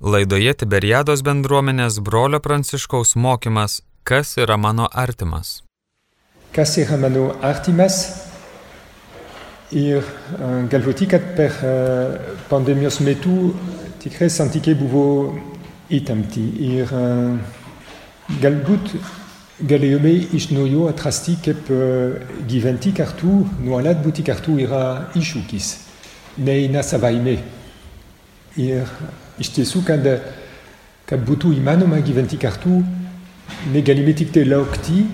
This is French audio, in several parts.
Laidoje Tiberiados bendruomenės brolio Pranciškaus mokymas Kas yra mano artimas? Kas yra mano artimas? Ir galvoti, kad per uh, pandemijos metu tikrai santykiai buvo įtempti. Ir galbūt galėjome iš naujo atrasti, kaip gyventi kartu, nuolat būti kartu yra iššūkis, neina savaime. Ir iš tiesų, kad, kad būtų įmanoma gyventi kartu, negalime tiktai laukti,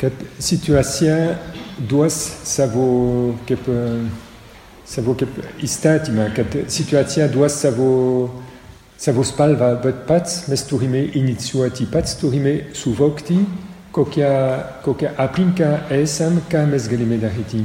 kad situacija duos savo kaip, savo kaip įstatymą, kad situacija duos savo, savo spalvą, bet pats mes turime inicijuoti, pats turime suvokti, kokia, kokia aplinka esam, ką mes galime daryti.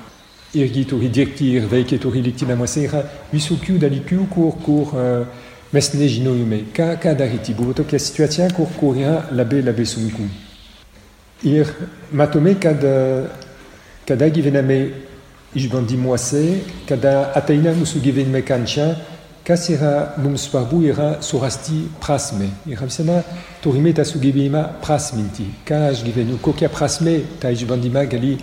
irgi turi dirbti ir veikiai turi likti namuose, yra visokių dalykų, kur, kur mes nežinojome, ką, ką daryti. Buvo tokia situacija, kur, kur yra labai, labai sunku. Ir matome, kad kada gyvename išbandymuose, kada ateina mūsų gyvenime kančia, kas yra mums svarbu yra surasti prasme. Ir visada turime tą sugebėjimą prasminti. Ką aš gyvenu, kokia prasme tą išbandymą gali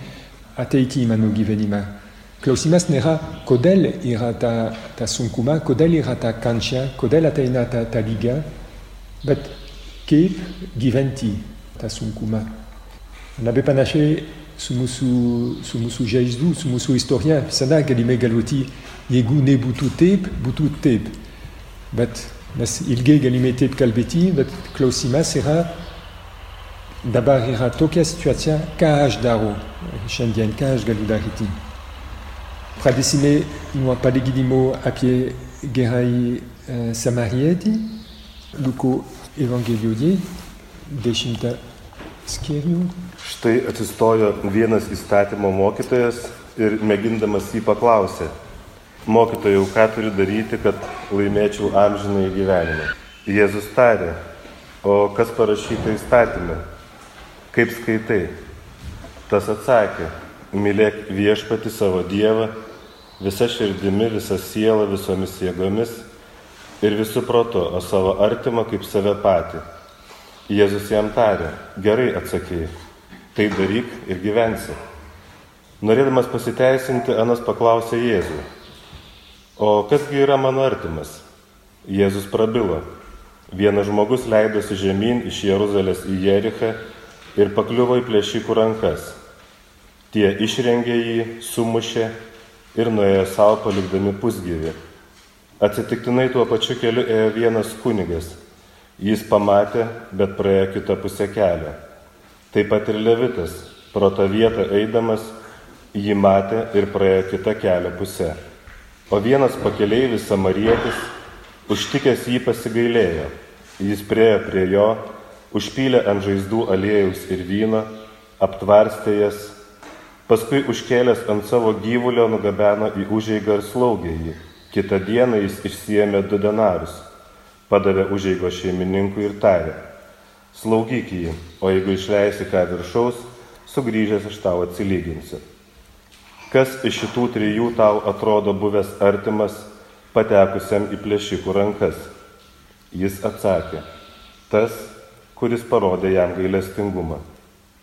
ateiti į mano gyvenimą. Klausimas nėra, kodėl yra ta, ta sunkuma, kodėl yra ta kančia, kodėl ateina ta, ta lyga, bet kaip gyventi tą sunkumą. Labai panašiai su mūsų, su mūsų žaizdu, su mūsų istorija. Visada galime galvoti, jeigu nebūtų taip, būtų taip. Bet mes ilgai galime taip kalbėti, bet klausimas yra, dabar tokia situacija, ką aš darau šiandien. Pradėsime nuo palyginimo apie gerąjį e, samarietį, Luko Evangelijoje, dešimtą skyrių. Štai atsistojo vienas įstatymo mokytojas ir mėgindamas jį paklausė, mokytojau, ką turiu daryti, kad laimėčiau amžinai gyvenimą. Jėzus tarė, o kas parašyta įstatymė? Kaip skaitai? Tas atsakė, mylėk viešpati savo Dievą, visa širdimi, visa siela, visomis jėgomis ir visų protu, o savo artimą kaip save patį. Jėzus jam tarė, gerai atsakėjai, tai daryk ir gyvensi. Norėdamas pasiteisinti, Anas paklausė Jėzų, o kasgi yra mano artimas? Jėzus prabilo, vienas žmogus leidosi žemyn iš Jeruzalės į Jerichą ir pakliuvo į plėšikų rankas. Tie išrengė jį, sumušė ir nuėjo savo palikdami pusgyvį. Atsitiktinai tuo pačiu keliu ėjo vienas kunigas. Jis pamatė, bet praėjo kitą pusę kelio. Taip pat ir Levitas, pro tą vietą eidamas, jį matė ir praėjo kitą kelio pusę. O vienas pakeleivis samarietis, užtikęs jį pasigailėjo. Jis priejo prie jo, užpylė ant žaizdų aliejus ir vyno, aptvarstė jas, paskui užkėlęs ant savo gyvulio nugabeno į užeigą ir slaugė jį. Kitą dieną jis išsiemė du denarus, padavė užeigo šeimininkui ir tarė, slaugyk jį, o jeigu išleisi ką viršaus, sugrįžęs aš tau atsilyginsiu. Kas iš šitų trijų tau atrodo buvęs artimas, patekusiam į plėšikų rankas? Jis atsakė, tas, kuris parodė jam gailestingumą.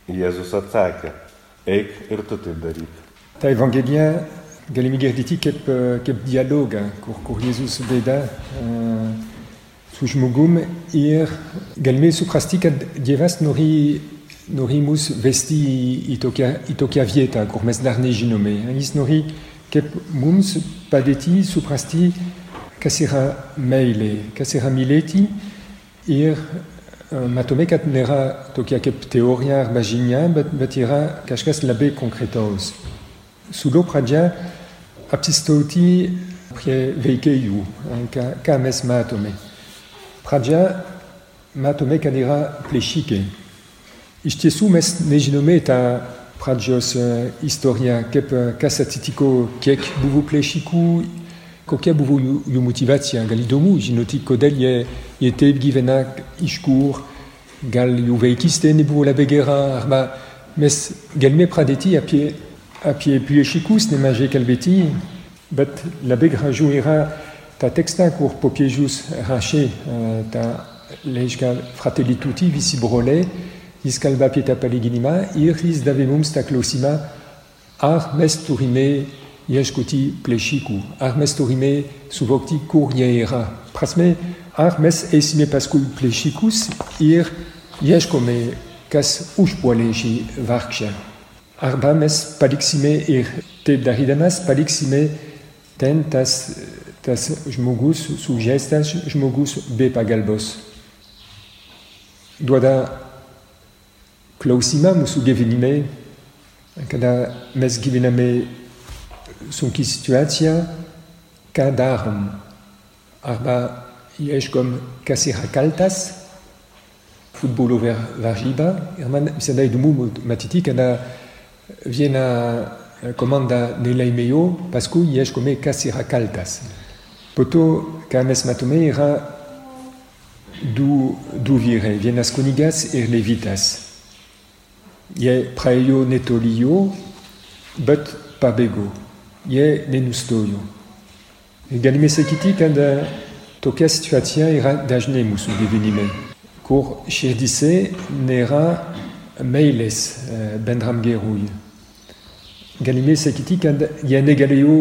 Jėzus atsakė, eik ir tu taip daryk. Ta Evangelija galime girdėti kaip, kaip dialogą, kur, kur Jėzus veda uh, su žmogum ir galime suprasti, kad nori, nori mus vesti į į tokią kur mes dar nežinome. Nori kaip mums padėti suprasti, kas yra meilė, kas yra matome, kad nėra tokia kaip teorija arba žinia, bet, bet yra kažkas labai konkretaus. Siūlau pradžią apsistoti prie veikėjų, ką, ką mes matome. Pradžia matome kadira plešike. Iš tiesų mes nežinome tą pradžios istoriją, kaip kas atsitiko, kiek buvo plėšikų, kokia buvo jų, jų motivacija. Gal įdomu žinoti, kodėl jie, jie taip gyvena, iš kur, gal gera, arba mes galime pradėti apie, apie kalbėti, bet labai gražu yra tą tekstą, kur popiežius rašė tą laišką Fratelli Tutti, visi broliai, jis kalba apie tą palyginimą ir jis davė mums tą klausimą, ar mes ieškoti plėšikų, ar mes turime suvokti, kur jie yra. Prasme, ar mes esame paskui plėšikus ir ieškome, kas užpuolė šį vargšą. Arba mes paliksime ir taip darydamas paliksime ten tas, tas žmogus, sužeistas žmogus be pagalbos. Duoda klausimą mūsų gyvenime, kada mes gyvename sunki situacija, ką darom. Arba ieškom, kas yra kaltas, futbolo varžyba, ir man visada įdomu matyti, kada viena komanda nelaimėjo, paskui ieškome, kas yra kaltas. Po to, ką mes matome, yra du, du vyrai, vienas kunigas ir levitas. Jie praėjo netoli jo, bet pabėgo. Jie nenustojo. Galime sakyti, kad tokia situacija yra dažnai mūsų gyvenime, kur širdise nėra meilės bendram gerui. Galime sakyti, kad jie negalėjo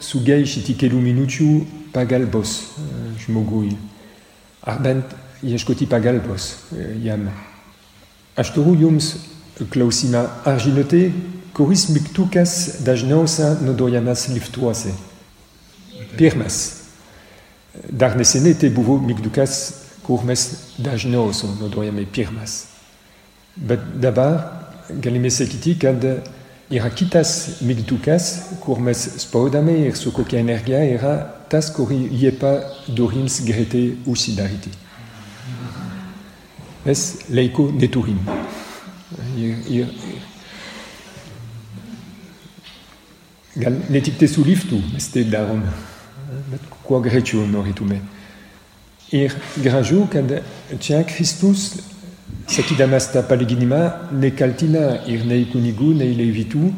sugaišyti kelių minučių pagalbos žmogui, ar bent ieškoti pagalbos jam. Aš turiu jums klausimą, ar žinote, kuris mygtukas dažniausia naudojamas liftuose? Pirmas. Dar neseniai tai buvo mygtukas, kur mes dažniausiai naudojame pirmas. Bet dabar galime sakyti, kad yra kitas mygtukas, kur mes spaudame ir su kokia energija yra tas, kurį jie padorims greitai užsidaryti. Mes laiko neturim. Ir, ir, gal ne tik te su liftu, mes te darum. Bet kuo greičiau norėtume. Ir gražu, kad čia Kristus, sakydamas tą palyginimą, nekaltina ir nei kunigų, nei levitų,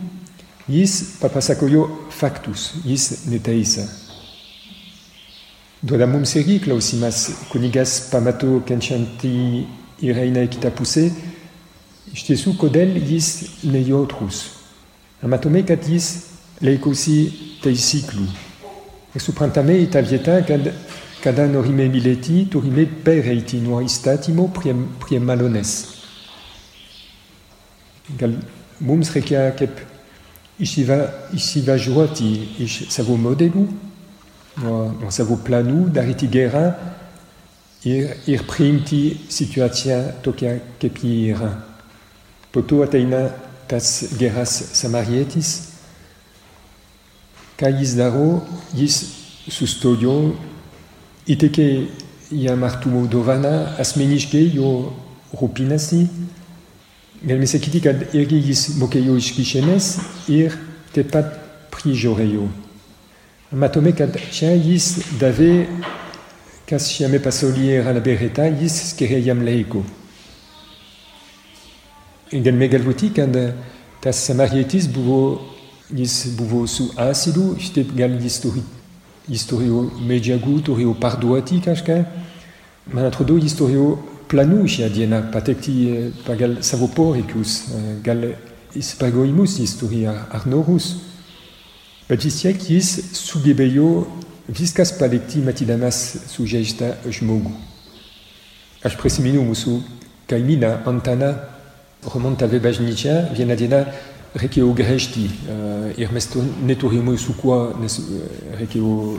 jis papasakojo faktus, jis neteisa. Duoda mums irgi klausimas, kunigas pamato kenčiantį ir eina į kitą pusę, iš tiesų, kodėl jis laikosi taisyklių. Ir suprantame į tą vietą, kad kada norime mylėti, turime pereiti nuo įstatymo prie, prie malonės. Gal mums reikia kaip įsiva, įsivažiuoti iš savo modelių, nuo, nuo savo planų, daryti gerą ir, ir priimti situaciją tokia, kaip ji yra. Po to ateina tas geras samarietis, ką jis daro, jis sustojo, įteikė jam artumo dovaną, asmeniškai jo rūpinasi. Galime sakyti, kad irgi jis mokėjo iš kišenės ir taip pat prižiūrėjo. Matome, kad čia jis davė, kas šiame pasaulyje yra labai reta, jis skiria jam laiko. Galime galvoti, kad tas samarietis buvo jis buvo su asilu, šitaip gal jis turi, jis turėjo medžiagų, turėjo parduoti kažką. Man atrodo, jis turėjo planų šią dieną patekti pagal savo poreikius, gal įsipareigojimus jis turėjo ar norus. Bet vis tiek jis sugebėjo viskas palikti matydamas sužeistą žmogų. Aš prisimenu mūsų kaimyną Antaną, remontavę bažnyčią, vieną dieną reikėjo gręžti ir mes neturėjome su kuo, nes reikėjo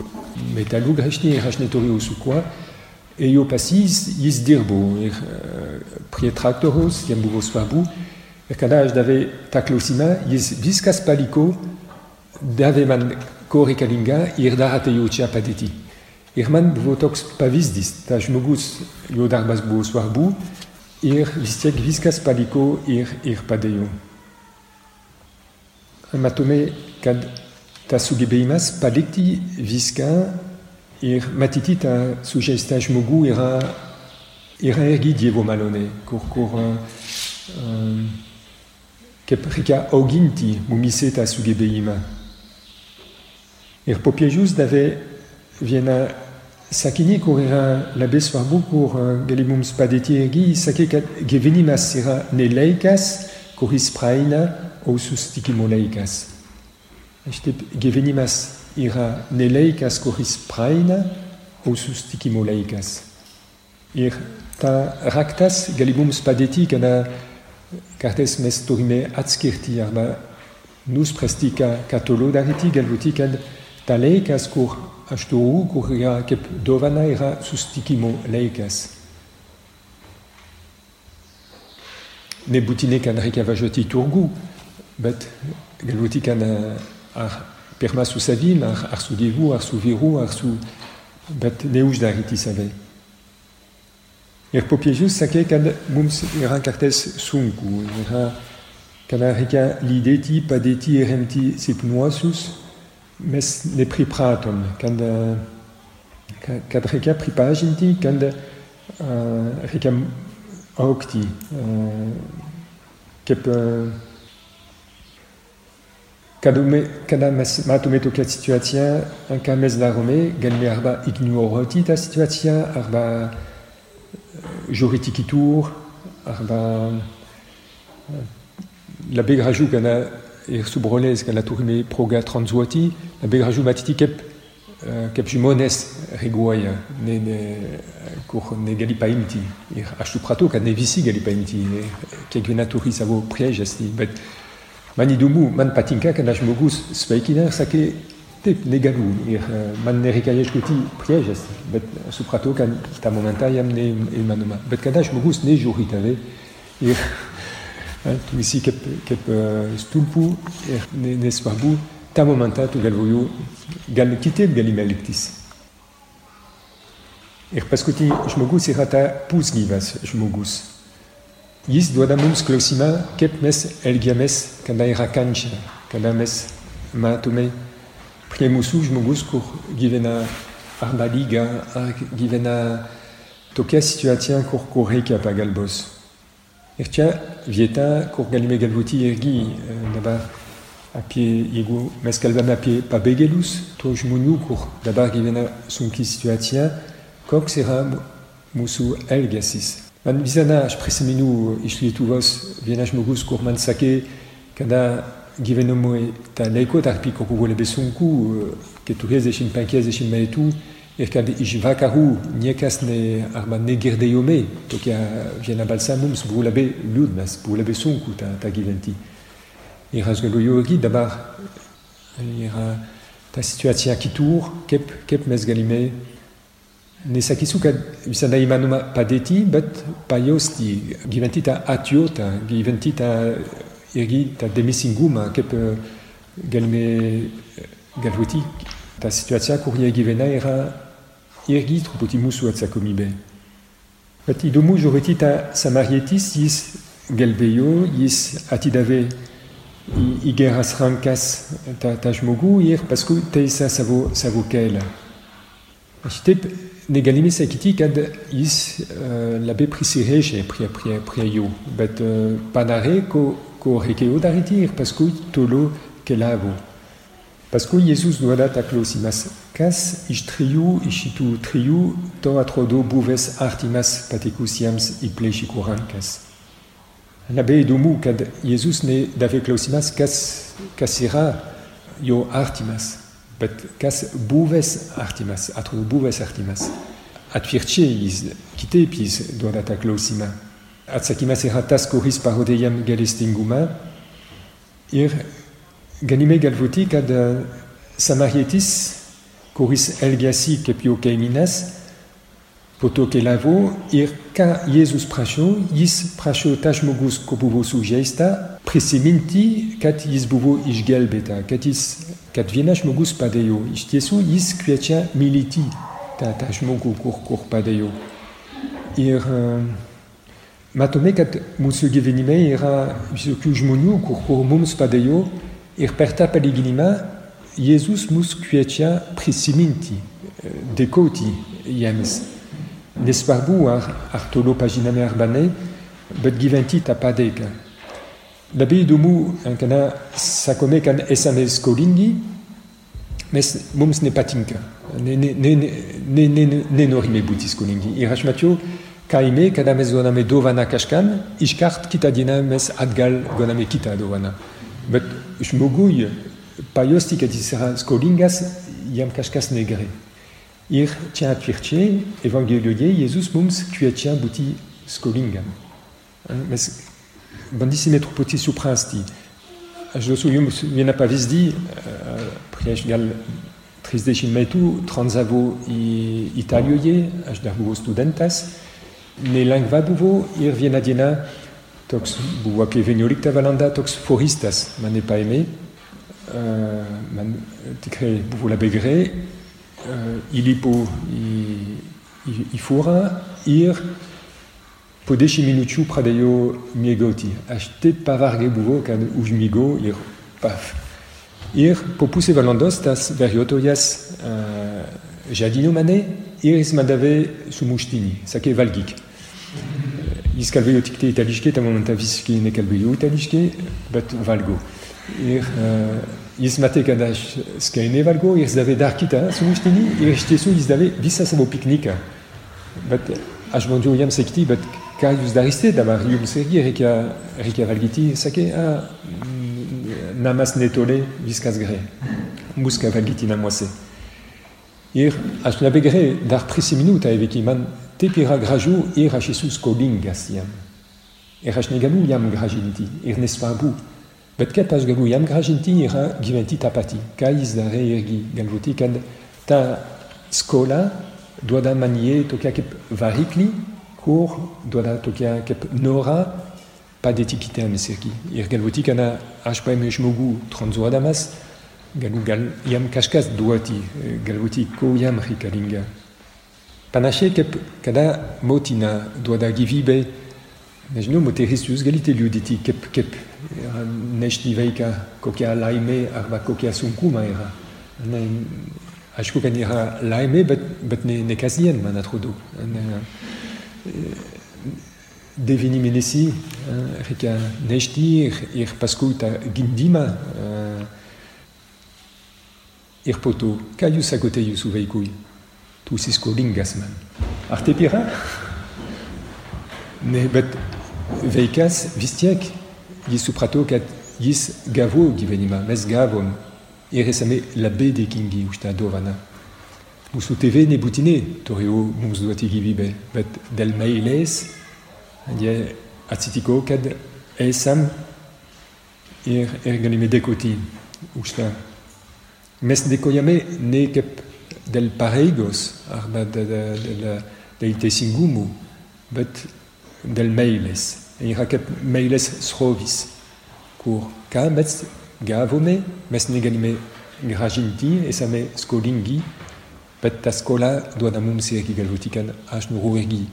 metalų gręžti ir aš neturėjau su kuo. Ėjau pas jis, jis dirbo ir prie traktoriaus, jam buvo svarbu. Ir kada aš davė tą klausimą, jis viskas paliko, davė man ko reikalinga ir dar atėjo čia padėti. Irman buvo toks pavyzdys, ta žmogus jo darbas buvo svarbu ir vis tiek viskas paliko ir, ir padėjo. Matome, kad tas sugebėjimas palikti viską ir matyti tą sužeistą žmogų yra, yra irgi Dievo malonė, kur, kur uh, kaip reikia auginti mumise tą sugebėjimą. Ir popiežius davė vieną sakinį, kur yra labai svarbu, kur gali mums padėti irgi, jis sakė, kad gyvenimas yra ne laikas, kuris praeina, o susitikimo laikas. Štaip gyvenimas yra ne laikas, kuris praeina, o susitikimo laikas. Ir ta raktas gali mums padėti, kada kartais mes turime atskirti arba nuspręsti, ką, ką toliau daryti, galbūt, kad ta laikas, kur aš turiu, kur yra kaip dovana, laikas. Nebūtinai, kad reikia važiuoti į turgų, bet galbūt, kad ar pirmā su savim, ar, ar su Dievu, ar su vyru, ar su... bet neuždaryti save. Ir popiežius sakė, kad mums yra kartais sunku, yra, kad reikia lydėti, padėti ir remti silpnuosius, mes nepripratom, kad, kad reikia pripažinti, kad uh, reikia augti, uh, kaip uh, Situacija, ką mes darome, galime arba situaciją, arba kitur, arba labai gražu, kada ir su broliais, kada turime progą tranzuoti, labai gražu matyti, kaip, kaip žmonės reaguoja, ne, ne, kur negali paimti. Ir kad ne visi gali paimti, kiekviena turi savo priežastį, bet man įdomu, man patinka, kad žmogus sveikina ir sakė, taip, negaliu. Ir man nereikia ieškoti priežastį, bet supratau, kad tą momentą jam neįmanoma. Bet kada žmogus nežiūri tave ir tu esi kaip, kaip stulpų ir nesvarbu, tą momentą tu galvoju, gal kitaip galime elgtis. Ir paskui žmogus yra ta pusgyvas žmogus. Jis duoda mums klausimą, kaip mes elgiamės, kada yra kančia, kada mes matome prie mūsų žmogus, kur gyvena arba lyga, ar gyvena tokia situacija, kur, kur reikia pagalbos. Vieta, galime galvoti irgi dabar apie, dabar gyvena sunki koks yra mūsų elgesys. Man visada aš prisimenu iš Lietuvos vieną žmogus, kur man sakė, kada gyvenome tą laikotarpį, kur buvo labai sunku, 40-50 metų, ir kad iš vakarų niekas ne, negirdėjome tokia viena balsa mums, buvo labai liūdnas, buvo labai sunku. Ir aš galvoju irgi dabar ta situacija kitur, kaip, kaip mes visada įmanoma padėti, bet pajausti, gyventi tą atjautą, gyventi tą irgi tą dėmesingumą, kaip galime galvoti, ta situacija, kur jie gyvena, yra irgi truputį mūsų atsakomybė. Bet įdomu žiūrėti tą samarietis, jis gelbėjo, jis atidavė į, į geras rankas tą žmogų ir paskui teisė savo, kelią. Šitaip negalime sakyti, kad jis uh, labai prisirėžė prie, prie, prie jų, bet uh, padarė, ko, ko reikėjo daryti ir paskui toliau keliavo. Paskui Jėzus duoda tą klausimas, kas iš trijų, iš šitų trijų to atrodo buvęs artimas patikusiems į plėšikų rankas. Labai įdomu, kad Jėzus nedavė klausimas, kas, kas yra jo artimas. Bet kas buvęs artimas, atrodo buvęs artimas. Atvirkščiai jis kitaip jis duoda tą klausimą. Atsakymas yra tas, kuris parodėjam gailestingumą. Ir galime galvoti, kad samarietis, kuris elgiasi kaip jo kaimynas, po to keliavo ir ką Jėzus prašo, jis prašo tą žmogus, ko buvo sužeista, presiminti, kad jis buvo išgelbėta, kad, jis, kad viena žmogus padėjo. Iš tiesų jis kviečia mylyti tą, tą žmogų, kur, kur padėjo. Ir matome, kad mūsų gyvenime yra visokių žmonių, kur, kur mums padėjo. Ir per tą palyginimą Jėzus mus kviečia prisiminti, eh, dėkoti jiems. Nesvarbu, ar, ar toliau pažiname arba ne, bet gyventi tą padėką. Dumu un cana sacome can esames colingi, mes mums ne patinka. Ne, norime butis colingi. Irach Mathieu, kaime goname dovana kashkan, iskart kitadina mes adgal goname kita dovana. Bet shmogui paiosti kadisera skolingas iam kashkas negre. Ir tia atvirtie, evangelioie, Jesus mums kuetia buti skolingam. Mes bandissime tropoti supransti. Aš dosu jums vieną pavyzdį, prieš gal 30 metų transavo į Italijoje, aš dar buvau studentas, nelengva buvo ir vieną dieną toks buvo apie 11 valandą toks foristas mane paėmė, man tikrai buvo labai gerai, įlipo į, į, į fūrą ir po 10 minučių pradėjo miegoti. Pavargę buvau, kad užmigau ir paf. Ir po pusę valandos tas vairuotojas uh, žadino mane ir jis man davė sumuštinį. Sakė, valgyk. Jis kalbėjo tik tai itališkai, tam momentą visiškai nekalbėjau itališkai, bet valgau. Ir uh, jis matė, kad aš skainiai valgau ir jis davė dar kitą sumuštinį ir jis davė visą savo pikniką. Bet bandžiau jam sakyti, bet darysite dabar, jums irgi reikia, reikia valgyti, sakė, ah, namas netoli, viskas gerai. Muską valgyti namuose. Ir labai gerai dar prisi minutą įveikė, man taip yra gražu ir aš esu skolingas jam. Ir aš negaliu jam gražinti, ir nesvarbu. Bet jam gražinti yra gyventi tą patį. Ką jis darė irgi galvoti, kad ta skola duoda manie tokia kaip duoda tokia kaip norą padėti kitiem irgi. Ir duoti, galvoti, ko jam reikalinga. Panašiai kaip kada motina duoda gyvybę, nežinau, moteris jūs galite liudyti, kaip, kaip nešti vaiką, kokia laimė arba kokia sunkuma yra laimė, bet, ne, ne. Ne, devyni mėnesiai reikia nešti ir, ir paskui tą gimdymą. Ir po to, ką jūs sakote jūsų vaikui? Tu esi skolingas man. Ar taip yra? Ne, bet vaikas vis tiek jis suprato, kad jis gavo gyvenimą, mes gavom ir esame labai dėkingi už tą dovaną. Nebūtinai turėjo mums duoti gyvybę, bet dėl meilės jie atsitiko, kad esam ir, galime dėkoti už tą. Mes dėkojame ne kaip dėl pareigos arba dėl teisingumo, bet dėl meilės. Yra kaip meilės srovis, kur ką mes gavome, mes negalime gražinti, esame skolingi, bet ta skola duoda mums irgi galvoti, kad aš noriu irgi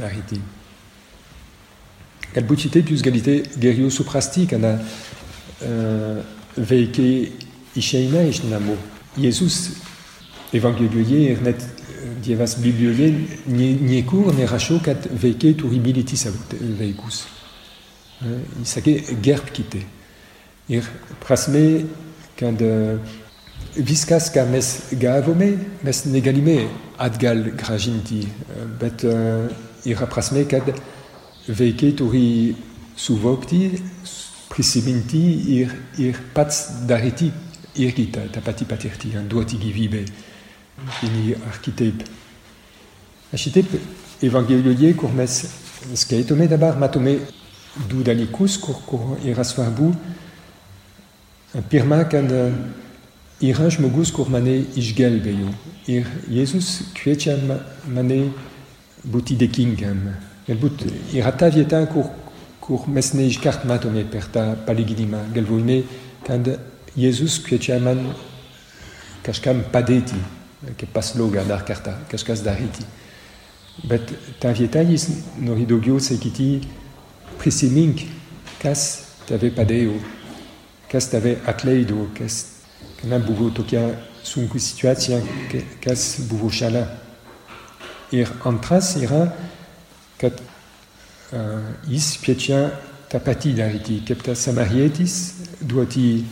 daryti. Galbūt šitaip jūs galite geriau suprasti, kad uh, veikia išeina iš namų. Jėzus Evangelijoje ir net Dievas Biblijoje niekur nerašo, kad vaikai turi mylėti savo vaikus. Jis sakė, gerbkite. Ir prasme, kad viskas, mes gavome, mes negalime atgal gražinti, bet yra prasme, kad vaikai turi suvokti, prisiminti ir, ir pats daryti irgi tą, tą patį patirtį, duoti gyvybę. Fini architeip. Šitaip Evangelijoje, kur mes skaitome dabar, matome du dalykus, kur, kur yra svarbu. Pirma, kad yra žmogus, kur mane išgelbėjo. Ir Jėzus kviečia mane būti dėkingam. Galbūt yra ta vieta, kur, kur mes neiškart matome per tą palyginimą. Galvojame, kad Jėzus kviečia man kažkam padėti che pas loga dar carta, cascas dariti. Bet ta vietagis noridogio sekiti prisimink cas t'avais padeo, cas t'avais atleido, cas kana buvo tokia sunku situatia, cas buvo chala. Ir antras ira kat uh, is pietia tapati dariti, kepta samarietis duati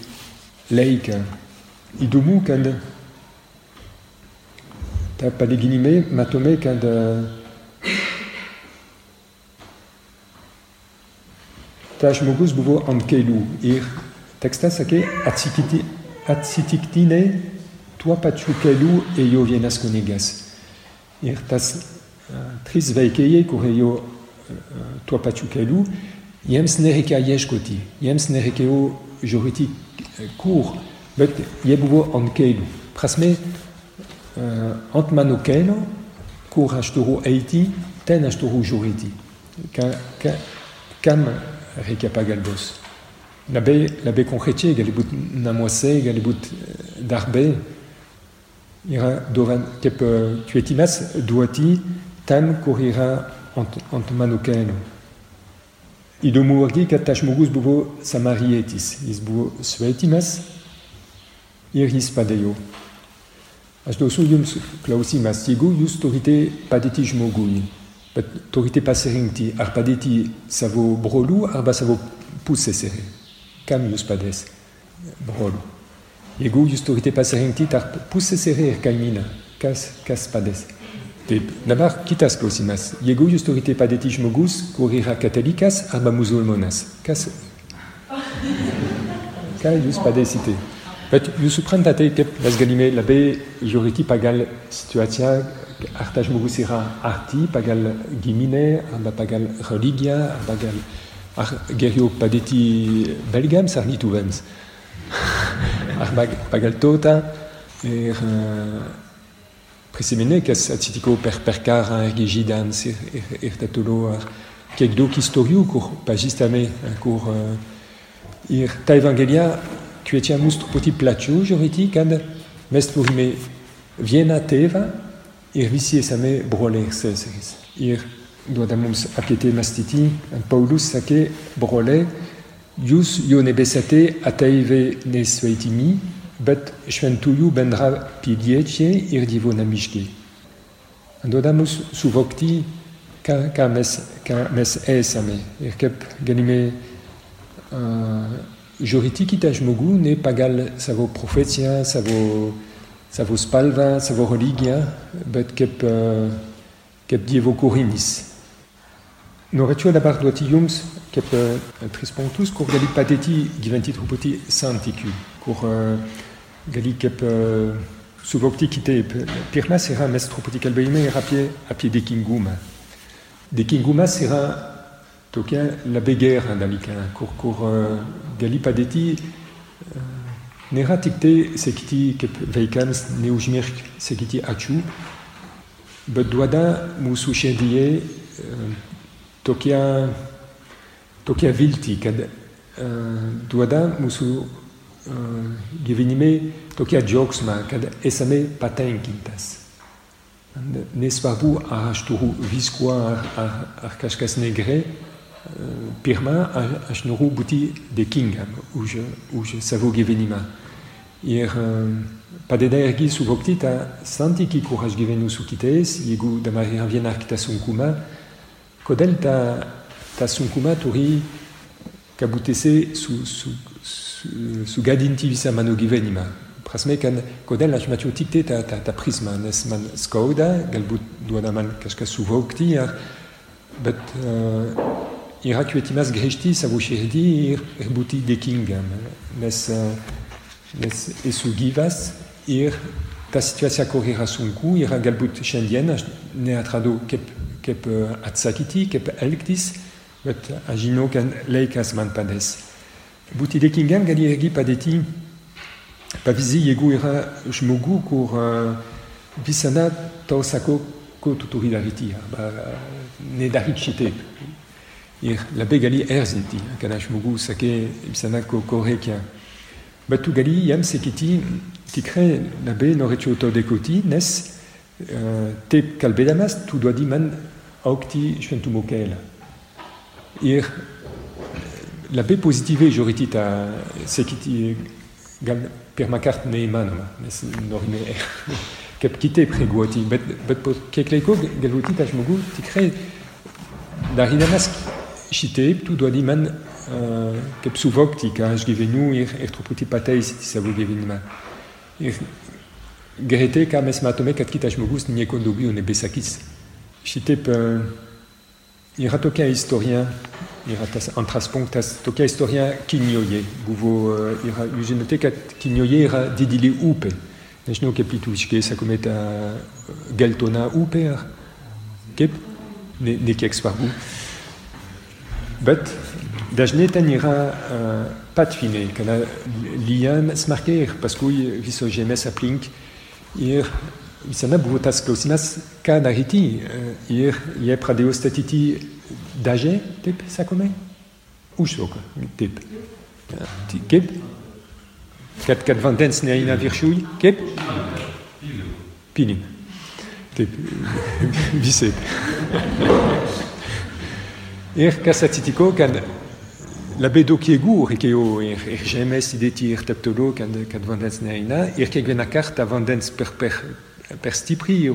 leica, idumu kad ta paleginime matome kad ta mogus buvo ankelu ir texta sake atsikiti atsitiktine tua pachu kelu e yo vienas conegas ir tas uh, tris veikeye kurejo uh, tua pachu kelu Jems nereka ješkoti, jems nerekeo joriti kur, bet jebuvo ankelu. Prasme, uh, antmano kelo, kur ashtoro eiti, ten. Ka, ka, kam reka pagalbos. Labe, labe konkretie, galibut namoise, galibut darbe, ira dovan kep tuetimas duati, tam korira ant, antmano kelo. Idomurgi katash mogus buvo samarietis, is buvo suetimas, iris padeo. As dosu yums clausimas, tigu yus torite padeti torite passeringti, ar padeti savo brolu, arba savo sere. Cam yus pades, brolu. Ego yus torite passeringti, tar pusse sere er caimina, cas, cas pades? De nabar kitas klausimas. Iego justorite padetich mogus, corrira catolikas, arba musulmonas. Kas... Ka jus padesite. Bet jus suprantate kep las galime labe joriti pagal situatia artaj mogusira arti, pagal gimine, arba pagal religia, pagal ar gerio padeti belgam sarnitu vems. arba pagal tota, er... Uh, presemene kas atzitiko per perkar a ergigidan er, er, er tatolo ar kek do kistoriu kur pagistame kur uh, ir ta evangelia kuetia mustro poti placio joriti kad mest vorime viena teva ir visi esame broler seseris ir doadamums apiete mastiti Paulus sake brole ius io nebesate ataive ne suetimi bet šventųjų bendra piliečiai ir Dievo namiškiai. Duodamus suvokti, ką, ką, mes, ką mes esame ir kaip galime uh, žiūrėti kitą žmogų ne pagal savo profesiją, savo, savo spalvą, savo religiją, bet kaip, uh, Dievo kūrinys. Norėčiau dabar jums kaip uh, tris punktus, kur gali padėti gyventi truputį santykių, kur uh, gali kaip uh, suvokti kiti. Pirmas yra mes truputį kalbėjome ir apie, apie dėkingumą. Dėkingumas yra tokia labai gera dalyka, kur, kur gali padėti nėra tik tai sakyti kaip vaikams neužmiršk sakyti ačiū, bet duoda mūsų širdyje tokia, tokia viltį, kad uh, duoda mūsų gyvenime tokia džiaugsma, kad esame patenkintas. Nesvarbu, ar aš turiu visko, ar, ar, ar kažkas negrai, pirma, aš noriu būti dėkingam už, už savo gyvenimą. Ir padeda irgi suvokti tą santykį, kur aš gyvenu su kitais, jeigu dabar ar tą, tą sunkumą turi kabutėse su, su, sugadinti visa mano gyvenimą. Prasme, kad kodėl aš mačiau tik tai tą, tą, tą prismą, nes man skauda, galbūt duoda man kažkas suvokti, bet uh, yra kvietimas grįžti į savo širdį ir, ir būti dėkingam, nes, uh, nes esu gyvas ir ta situacija, kur yra sunku, yra galbūt šiandien aš neatradu kaip, kaip atsakyti, kaip elgtis, bet aš žinau, kad laikas man padės. būti dėkingam gali irgi padėti pavyzdį, jeigu yra žmogų, kur uh, visada tau sako, ko tu turi daryti, arba nedaryt šitaip. Ir labai gali erzinti, kad žmogus sakė visada, ko, ko reikia. batu gali yam sekiti tikre nabe norechu to dekoti nes euh, te kalbedamas tu dois di man shventu mokel ir la B positive joriti ta sekiti gal per ma carte ne manoma nes norme kep kite preguoti bet bet po hidamas chite tu dois di man uh, kep suvok ir patei savu givinma ir gerete matome ne besakis chite pe ir atoka historien ira tas antraspong tas toka historien kinyoye. Buvo uh, ira ujenote kat kinyoye ira didili upe Nechno kep litu iske sa komet a geltona uper kep? Ne ne kek svarbu bet dajneten ira uh, pat fine. Kana lian smarker pasko viso gemes a plink ir Isana buvotas klausimas ka nariti uh, ir ie pradeo statiti daje tip sakome? Usok tip kep? Kat kat vandens ne ina virchui kep? Pilim tip visep. Ir kasatitiko kan la bedo kiegu rikeo ir ir gemes idetir taptolo kan kat vandens ne ina ir kegena karta vandens per per per stipri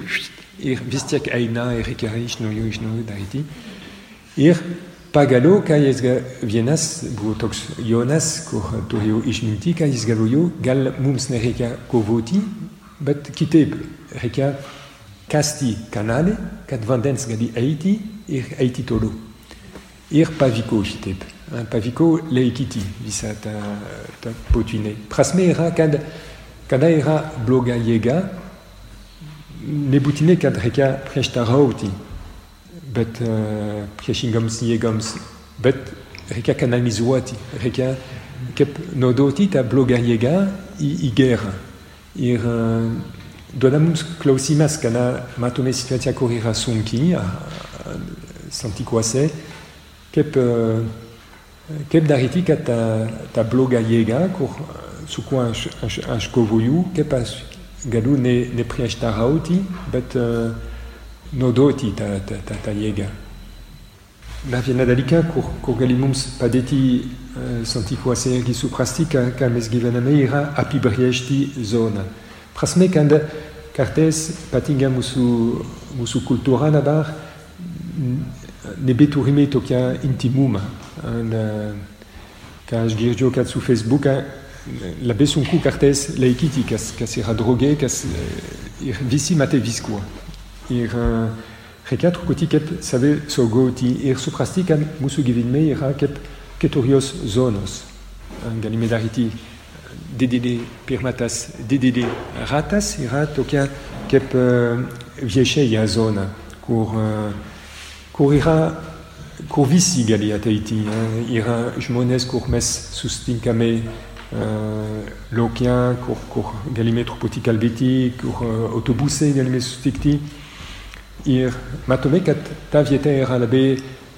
ir vistiak aina ir ikarish no yo no dariti. Ir pagalo ka yesga vienas butox jonas ko torio ishminti ka yesgalo yo gal mums nerika kovoti bet kiteb reka kasti kanale kat vandens gali aiti ir aiti tolo. Ir paviko kiteb paviko leikiti visa ta ta potine prasme era kad kada era bloga yega nebutine kad reka presta rauti bet uh, piashingams niegams bet reka kanalmizuati reka kep nodoti ta bloga yega i, i gera ir uh, donamums clausimas kana matome situatia corrira sunki a, a santiquase kep uh, kep dariti ka ta, ta bloga yega kur su quoi un, un, un shkovoyu kep as galu ne, ne priashta rauti bet uh, nodoti ta, ta, ta, ta yega. La viena dalika kur, kur galimums padeti uh, ira apibrieshti zona. Prasme kanda kartes patinga musu, musu kultura nabar ne beturime tokia intimum. Un, uh, kat su Facebook la besunku kartes laikiti kas kas ira droge kas ir visi mate viskua ir uh, rekatru koti kep save so goti ir suprasti kan musu givinme ira kep ketorios zonos. Un galimedariti dedede pirmatas dedede ratas ira tokia kep uh, vieche ya zona. Kur kur ira kur visi gali ataiti uh, ira jmones kur mes sustinkame uh, lokien kur kur galime tropoti kalbeti kur uh, autobuse galime sustikti ir matome kat ta vieta era labe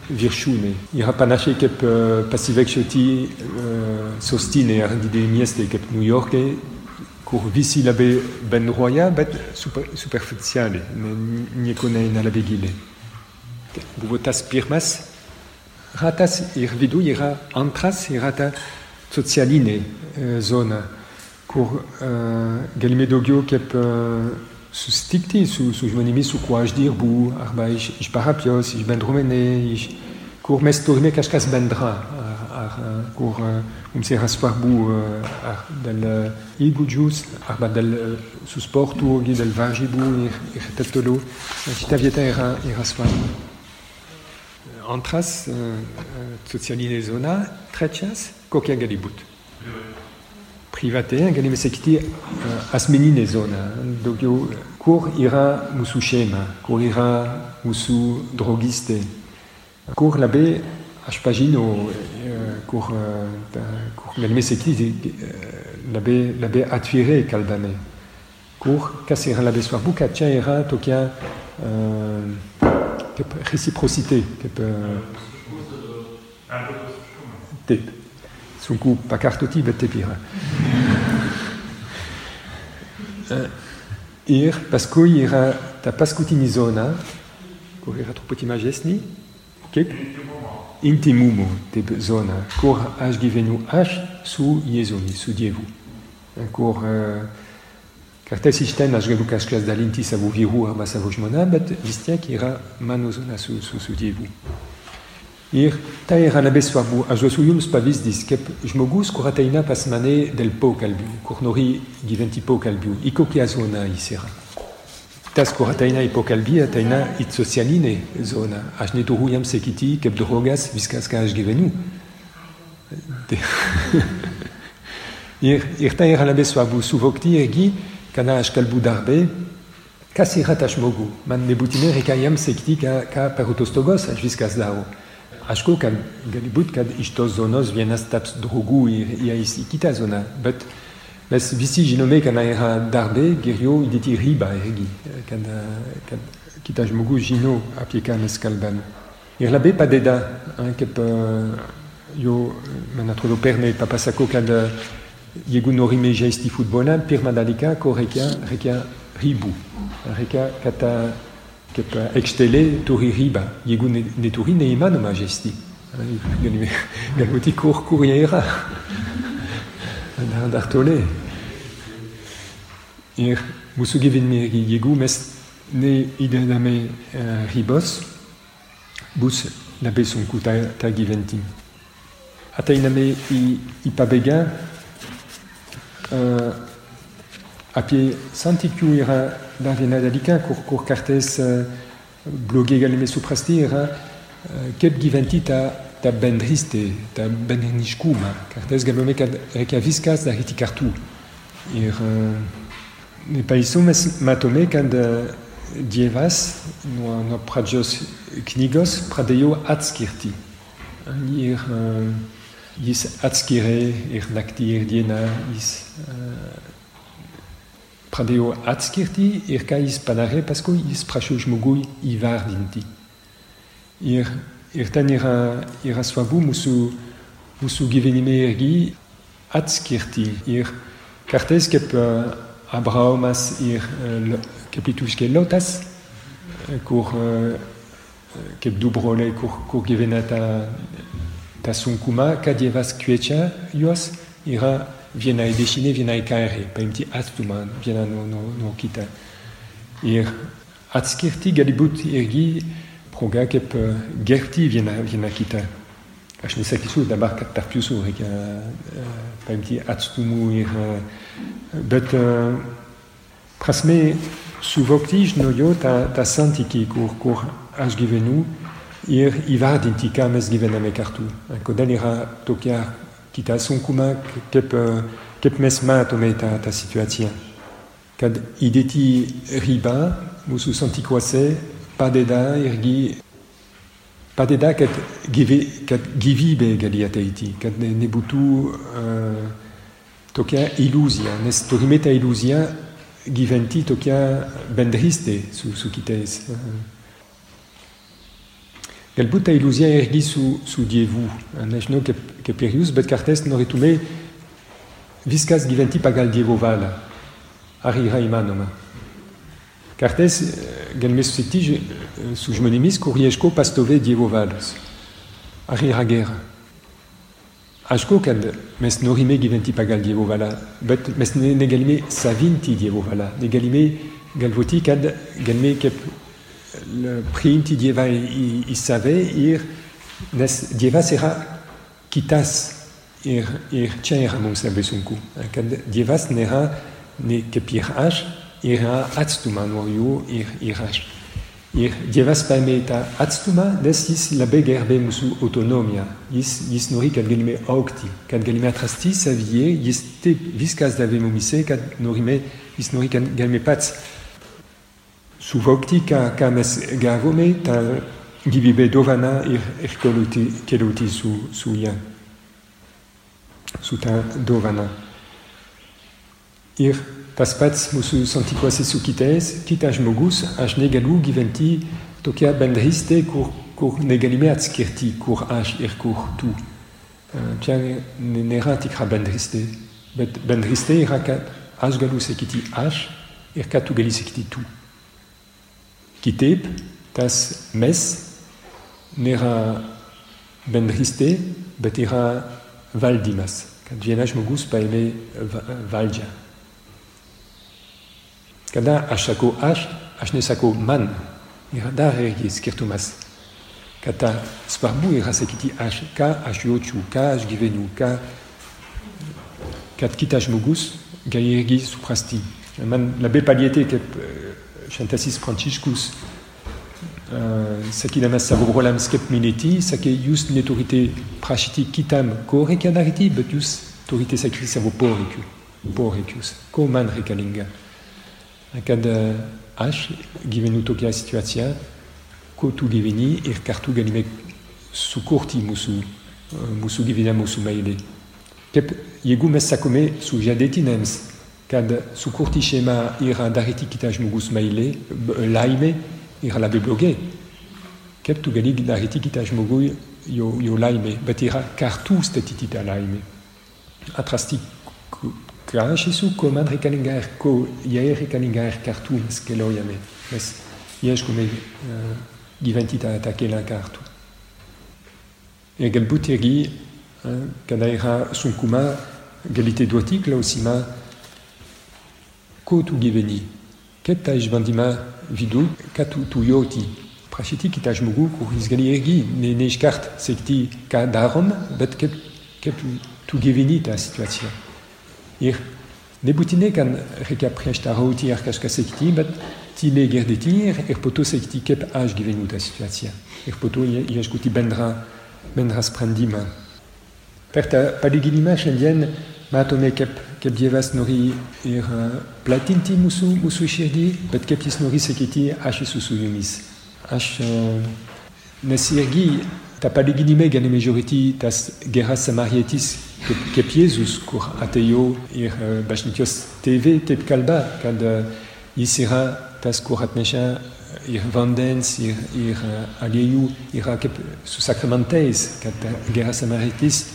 virshune ira panache kep uh, pasivek shoti uh, sostine ar di mieste kep New York kur visi labe ben roya bet super, superficiale ni kone na labe gile buvotas pirmas ratas ir vidu ira antras irata socialine uh, zona kur uh, galime dogio kep uh, sustikti su su jmenimi su kuaj dir bu arba ich parapios ich ben dromene ich kur mes torne kaskas bendra ar kur um se ar dal igu jus arba dal su sportu bu ir swar antras socialine zona trechas kokia galibut. Private gani mesekiti uh, asmenine zona dogio kur ira musu shema kur ira musu drogiste kur labe ashpagino uh, kur uh, kur gani mesekiti uh, labe labe atviré kalbame kur kasira labe soir buka tia ira tokia uh, réciprocité kep uh, tep sunku pakartoti bet tepira ir pasko ira ta paskutini zona kur ira kep intimumo te zona kur až givenu až su jezoni su dievu. Kur uh, Cartes isten až galu kaskas dalinti savu viru arba savu jmona, bet vistiak ira mano zona su, su, su dievu. Ir ta era na beswabu a jo su yums pavis dis kep jmogus kurataina pasmane del po kalbu, kur nori giventi po kalbu, iko ki azona isera. Tas kurataina ipo kalbi ataina it socialine zona, až ne turu yam sekiti kep drogas viskas ka až givenu. ir, ir ta era na beswabu suvokti ergi, kana až kalbu darbe, kasirat až mogu, man nebutine rekayam sekiti ka, perutostogos až viskas dao. Asko kad galibut kad isto zonos vienas taps drogu ikita zona, but mes visi ginome kan era darbe gerio ideti riba ergi, kad kad kita uh, yo manatro perne papasako kad yegu norime jaisti futbola pir madalika ko reka reka ribu. Reka kata kep extele turi riba, yegu ne, turi ne ima no majesti. Galmoti kur kuriera. D'artole. Ir musu gevin me yegu mes ne idedame uh, ribos, bus nabe son kuta ta giventi. Ata iname i, i pabega, uh, apie santiku ira Darvina Dalika, kur, kur cartes uh, blogue galime suprasti era uh, kep giventi ta, ta bendriste, ta bendriniskuma, cartes galome kad reka viskas da riti kartu. Ir uh, ne paiso mes matome kad uh, dievas no, no pragios knigos pradeio atskirti. Ir uh, is atskire ir nakti ir diena is uh, pradeo atskirti ir kais panare pasko is prashuj mugui ivar dinti. Ir ir tan ira ira swabu musu musu givenime ergi atskirti ir kartes kep Abrahamas ir uh, kepitus ke lotas kur uh, kep dubrole kur kur givenata ta sunkuma kadievas kuecha ios ira viena e decine, viena e caere, pa imti attuman, viena no, no, no kita. Ir atskirti galibut ergi proga kep uh, gerti viena, viena kita. Aš nesakysiu dabar, kad tarp jūsų reikia uh, paimti atstumų ir... Uh, bet uh, prasme suvokti žinojo tą, tą santykį, kur, kur aš gyvenu ir įvardinti, ką mes gyvename kartu. Kodėl yra tokia kita sunkuma kep, kep mesma tome ta, ta situația. Kad ideti riba, musu santi kwase, padeda ergi, padeda kat, give, kat givibe galiateiti, kat ne, ne butu uh, tokia illusia, nes torimeta illusia giventi tokia bendriste su, su kites. Galbuta illusia ergi su, su dievu, ir jūs, bet kartais norėtume viskas gyventi pagal dievo valią. Ar yra įmanoma? Kartais galime susitikti su žmonėmis, kur ieško pastovė dievo valios. Ar yra gera? Aišku, kad mes norime gyventi pagal dievo valią, bet mes negalime savinti dievo valią, negalime galvoti, kad galime kaip le priinti Dieva i, i save ir Dieva sera kitas ir ir tjera mums abesunku kad Dievas nera ne kepir ash ira atstuma norio ir irash ir Dievas paimeta atstuma nes is la begerbe musu autonomia. Is is nori kad gelime aukti. Kad gelime atrasti savie is te viskas dave mumise kad norime is nori kad gelime pats suvokti ka kames gavome ta givibe dovana ir erkoluti keluti su su ya su ta dovana. Ir paspats musu santiquase su kites kitaj mogus až negalu giventi tokia bendriste kur kur negalime atskirti kur až ir kur tu pian nera tikra bendriste bet bendriste irakat až galu sekiti až ir ką tu gali sakyti tu. Kitaip, tas mes bet yra valdymas, kad vienas žmogus paėmė valdžią. Kada aš sakau aš, man, yra dar irgi skirtumas. Kad ta svarbu yra sakyti aš, ką aš jaučiu, ką aš gyvenu, ką, kad kitas žmogus suprasti. Man Šventasis Pranciškus sakydamas savo broliams kaip minėti, sakė, jūs neturite prašyti kitam, ko reikia daryti, bet jūs turite sakyti savo poreikius. poreikius. Ko man reikalinga. Kad aš gyvenu tokią situaciją, ko tu gyveni ir kartu galime sukurti mūsų, mūsų gyvenimą, mūsų meilę. Kaip jeigu mes sakome su žadėtinėms, kad sukurti šeimą yra daryti kitą žmogus meilė, laimė, yra labai blogai. Kaip tu gali daryti kitą žmogui jo, jo laimė, bet yra kartu statyti tą laimę. Atrasti ką aš esu, ko reikalinga ir kartu mes keliaujame. Mes ieškome uh, gyventi tą, tą kelią kartu. Ir galbūt irgi, uh, kada yra sunkuma, galite duoti klausimą, ko tu gyveni, kaip tą išbandymą vidų, ką tu, tu jauti. Prašyti kitą žmogų, kuris gali irgi ne, neiškart sakyti, ką darom, bet kaip tu gyveni tą situaciją. Ir nebūtinai, kad reikia prieštarauti ar kažką sakyti, bet tyliai girdėti ir, ir po to sakyti, kaip aš gyvenu tą situaciją. Ir po to ieškoti bendrą, bendrą sprendimą. Per tą palyginimą šiandien matome, kaip, kaip Dievas nori ir platinti mūsų, mūsų širdį, bet kaip jis nori sakyti, aš esu su jumis. Aš, tą palyginimą galime žiūrėti tas geras samarietis, kaip, kaip Jėzus, kur atėjo ir bažnyčios tėvė taip kalba, kad jis yra tas, kur atneša ir vandens, ir, ir aliejų, yra kaip su sakramentais, kad geras samarietis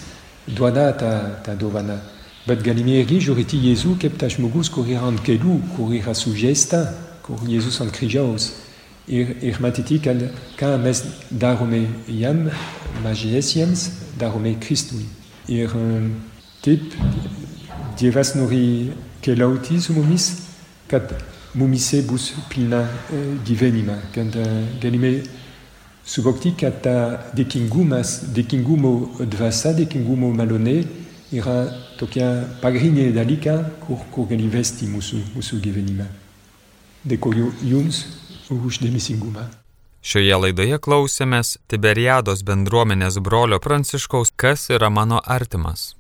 duoda tą. Bet galime irgi žiūrėti Jėzų kaip tas žmogus, kur yra ant kelių, kur Jėzus ant kryžiaus. Ir, ir matyti, kad ką mes darome jam, mažiesiems, darome Kristui. Ir taip Dievas nori keliauti su mumis, kad mumise bus pilna gyvenimą, kad galime suvokti, kad ta dėkingumas, dėkingumo dvasia, dėkingumo malonė yra tokia pagrindinė dalyka, kur, kur gali vesti mūsų, mūsų gyvenimą. Dėkoju Jums už dėmesingumą. Šioje laidoje klausėmės Tiberiados bendruomenės brolio Pranciškaus Kas yra mano artimas.